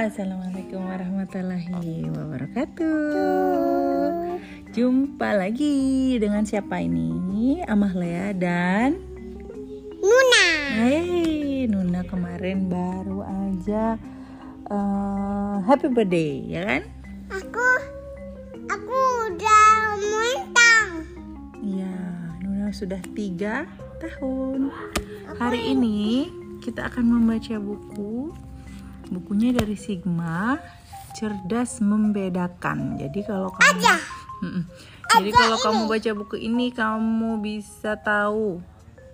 Assalamualaikum warahmatullahi wabarakatuh. Jumpa lagi dengan siapa ini? Amah Lea dan Nuna. Hey, Nuna kemarin baru aja uh, happy birthday, ya kan? Aku aku udah mentang. Iya, Nuna sudah tiga tahun. Hari ini kita akan membaca buku. Bukunya dari Sigma, cerdas membedakan. Jadi kalau kamu Aja. Mm-mm. Jadi kalau kamu baca buku ini kamu bisa tahu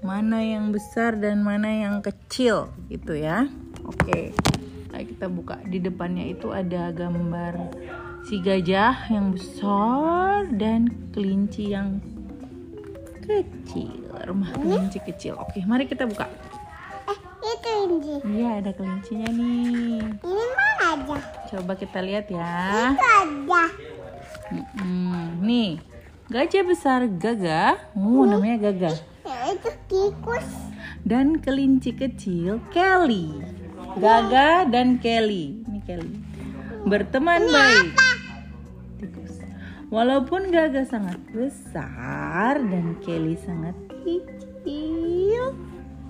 mana yang besar dan mana yang kecil gitu ya. Oke. Nah, kita buka di depannya itu ada gambar si gajah yang besar dan kelinci yang kecil. Rumah kelinci kecil. Oke, mari kita buka. Ini. Iya, ada kelincinya nih. Ini mana aja? Coba kita lihat ya. Itu aja. Mm-mm. Nih, gajah besar Gaga. Oh, namanya Gaga. Ya, itu tikus. dan kelinci kecil Kelly. Gaga dan Kelly. Ini Kelly. Berteman baik. Tikus. Walaupun Gaga sangat besar dan Kelly sangat kecil,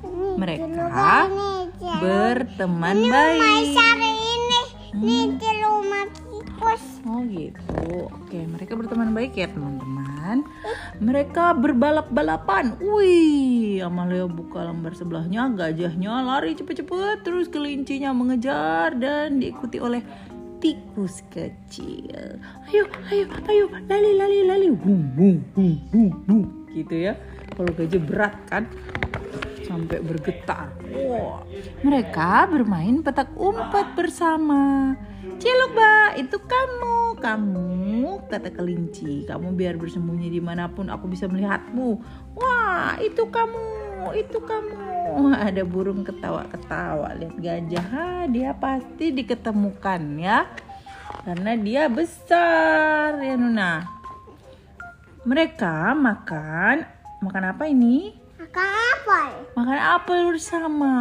Ini mereka ini. Berteman Ini rumah baik. sari ini. Ini di rumah tikus. Oh gitu. Oke, mereka berteman baik ya teman-teman. Mereka berbalap-balapan. Wih, Amalia buka lembar sebelahnya, gajahnya lari cepet-cepet, terus kelincinya mengejar dan diikuti oleh tikus kecil. Ayo, ayo, ayo, lali, lali, lali. Bum, bum, bum, bum, bum. Gitu ya. Kalau gajah berat kan sampai bergetar. Wah, mereka bermain petak umpet bersama. Ciluk, Mbak, itu kamu. Kamu, kata kelinci. Kamu biar bersembunyi di mana pun aku bisa melihatmu. Wah, itu kamu, itu kamu. Ada burung ketawa-ketawa. Lihat gajah, ha, dia pasti diketemukan ya. Karena dia besar, ya Nuna. Mereka makan, makan apa ini? Makan apel. Makan apel bersama.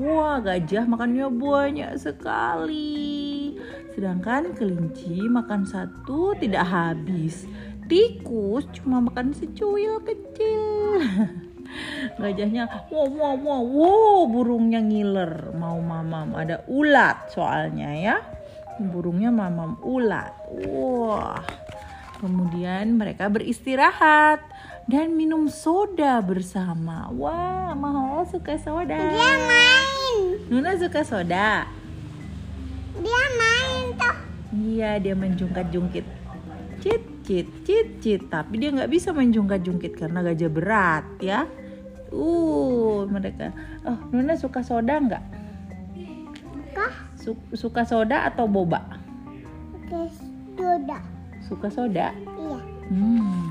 Wah, gajah makannya banyak sekali. Sedangkan kelinci makan satu tidak habis. Tikus cuma makan secuil kecil. Gajahnya, wow, wow, wow, wow, burungnya ngiler. Mau mamam, ada ulat soalnya ya. Burungnya mamam ulat. Wah. Kemudian mereka beristirahat dan minum soda bersama. Wah, Mahal suka soda. Dia main. Nuna suka soda. Dia main tuh. Iya, dia menjungkat-jungkit. Cit, cit, cit, cit. Tapi dia nggak bisa menjungkat-jungkit karena gajah berat ya. Uh, mereka. Oh, Nuna suka soda nggak? Kah? Su- suka soda atau boba? Oke, sudah. Suka soda. Iya. Hmm.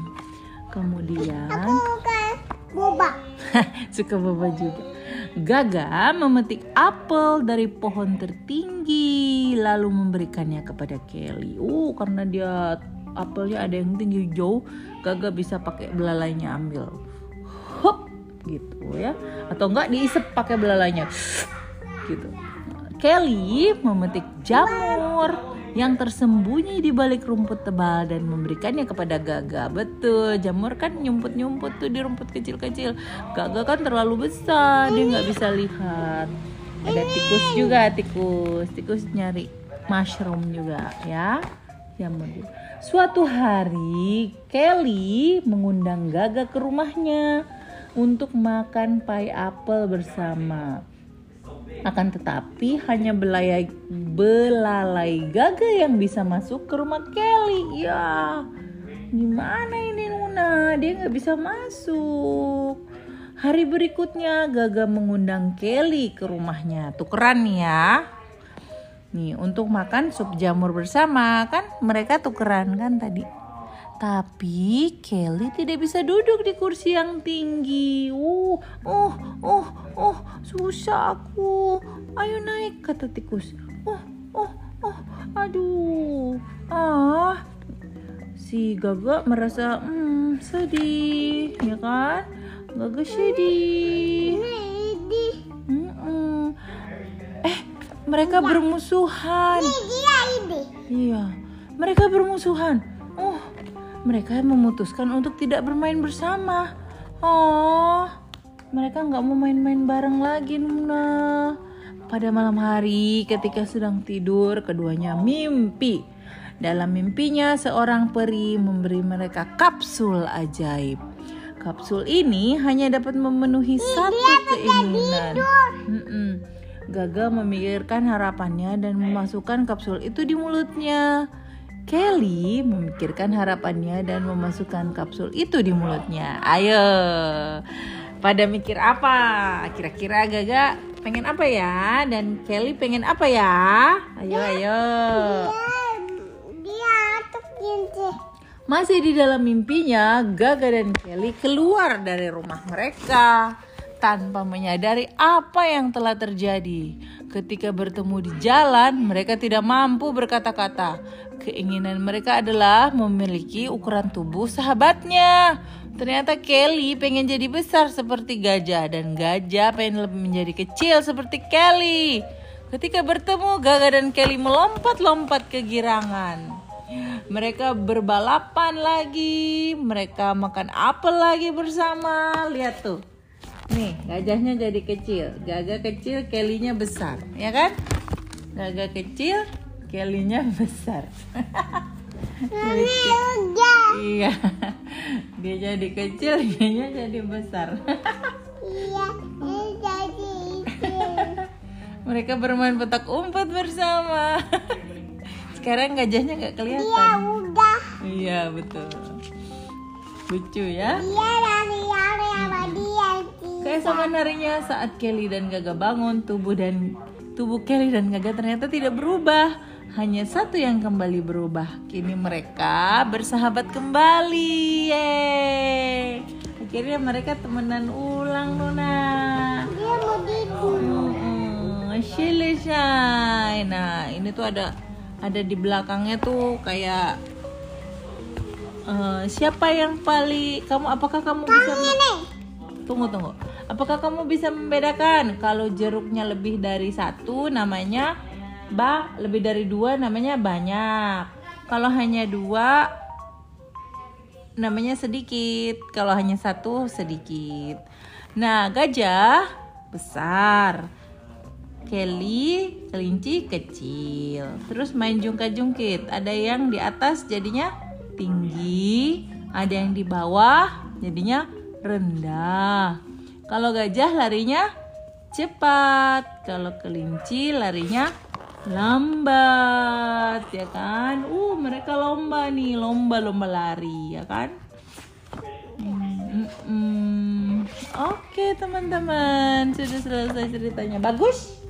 Kemudian boba. suka boba juga. Gaga memetik apel dari pohon tertinggi lalu memberikannya kepada Kelly. Uh, karena dia apelnya ada yang tinggi jauh, Gaga bisa pakai belalainya ambil. Hop, gitu ya. Atau enggak diisep pakai belalainya. Gitu. Kelly memetik jamur yang tersembunyi di balik rumput tebal dan memberikannya kepada Gaga. Betul, jamur kan nyumput-nyumput tuh di rumput kecil-kecil. Gaga kan terlalu besar, dia nggak bisa lihat. Ada tikus juga, tikus. Tikus nyari mushroom juga ya. Jamur juga. Suatu hari, Kelly mengundang Gaga ke rumahnya untuk makan pie apple bersama. Akan tetapi hanya belalai, belalai gaga yang bisa masuk ke rumah Kelly. Ya, gimana ini Nuna? Dia nggak bisa masuk. Hari berikutnya Gaga mengundang Kelly ke rumahnya. Tukeran nih ya. Nih untuk makan sup jamur bersama kan mereka tukeran kan tadi. Tapi Kelly tidak bisa duduk di kursi yang tinggi. Uh, oh, oh, oh, susah aku. Ayo naik, kata tikus. Oh, oh, oh, aduh. Ah, si Gaga merasa hmm, sedih, ya kan? Gaga sedih. Eh, mereka bermusuhan. Dia ini. Iya, mereka bermusuhan. Oh, mereka memutuskan untuk tidak bermain bersama. Oh, mereka nggak mau main-main bareng lagi, Nuna. Pada malam hari, ketika sedang tidur, keduanya mimpi. Dalam mimpinya, seorang peri memberi mereka kapsul ajaib. Kapsul ini hanya dapat memenuhi satu keinginan. Mm-mm. Gaga memikirkan harapannya dan memasukkan kapsul itu di mulutnya. Kelly memikirkan harapannya dan memasukkan kapsul itu di mulutnya. Ayo, pada mikir apa? Kira-kira Gaga pengen apa ya? Dan Kelly pengen apa ya? Ayo, ayo. Dia dia. Masih di dalam mimpinya, Gaga dan Kelly keluar dari rumah mereka tanpa menyadari apa yang telah terjadi. Ketika bertemu di jalan, mereka tidak mampu berkata-kata. Keinginan mereka adalah memiliki ukuran tubuh sahabatnya. Ternyata Kelly pengen jadi besar seperti gajah dan gajah pengen lebih menjadi kecil seperti Kelly. Ketika bertemu, Gaga dan Kelly melompat-lompat ke girangan. Mereka berbalapan lagi, mereka makan apel lagi bersama. Lihat tuh. Nih, gajahnya jadi kecil. Gaga kecil, Kelly-nya besar, ya kan? Gaga kecil, Kelly-nya besar. Udah. iya. Dia jadi kecil, dia jadi besar. Iya, ini jadi. Mereka bermain petak umpet bersama. Sekarang gajahnya nggak Dia kelihatan. udah. Iya, betul. Lucu ya. Dia sama dia. Keesokan harinya saat Kelly dan Gaga bangun, tubuh dan tubuh Kelly dan Gaga ternyata tidak berubah. Hanya satu yang kembali berubah. Kini mereka bersahabat kembali. Yeay. Akhirnya mereka temenan ulang, Nona. Dia mau. Hmm, Shilishai. Nah, ini tuh ada ada di belakangnya tuh kayak eh, siapa yang paling kamu apakah kamu bisa Ini. Tunggu tunggu. Apakah kamu bisa membedakan kalau jeruknya lebih dari satu namanya ba, lebih dari dua namanya banyak. Kalau hanya dua namanya sedikit. Kalau hanya satu sedikit. Nah gajah besar. Kelly kelinci kecil. Terus main jungkat-jungkit. Ada yang di atas jadinya tinggi, ada yang di bawah jadinya rendah. Kalau gajah larinya cepat, kalau kelinci larinya lambat, ya kan? Uh, mereka lomba nih, lomba-lomba lari, ya kan? Hmm. Oke teman-teman, sudah selesai ceritanya. Bagus?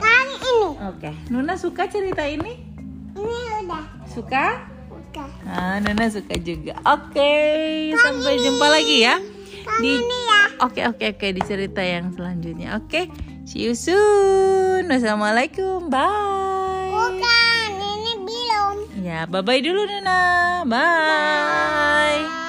Kan ini. Oke, Nuna suka cerita ini? Ini udah. Suka? Udah. Ah, Nuna suka juga. Oke, sampai jumpa lagi ya. Di Oke, oke, oke di cerita yang selanjutnya. Oke. See you soon. Wassalamualaikum. Bye. Bukan, ini belum. Ya, bye-bye dulu Nuna. Bye.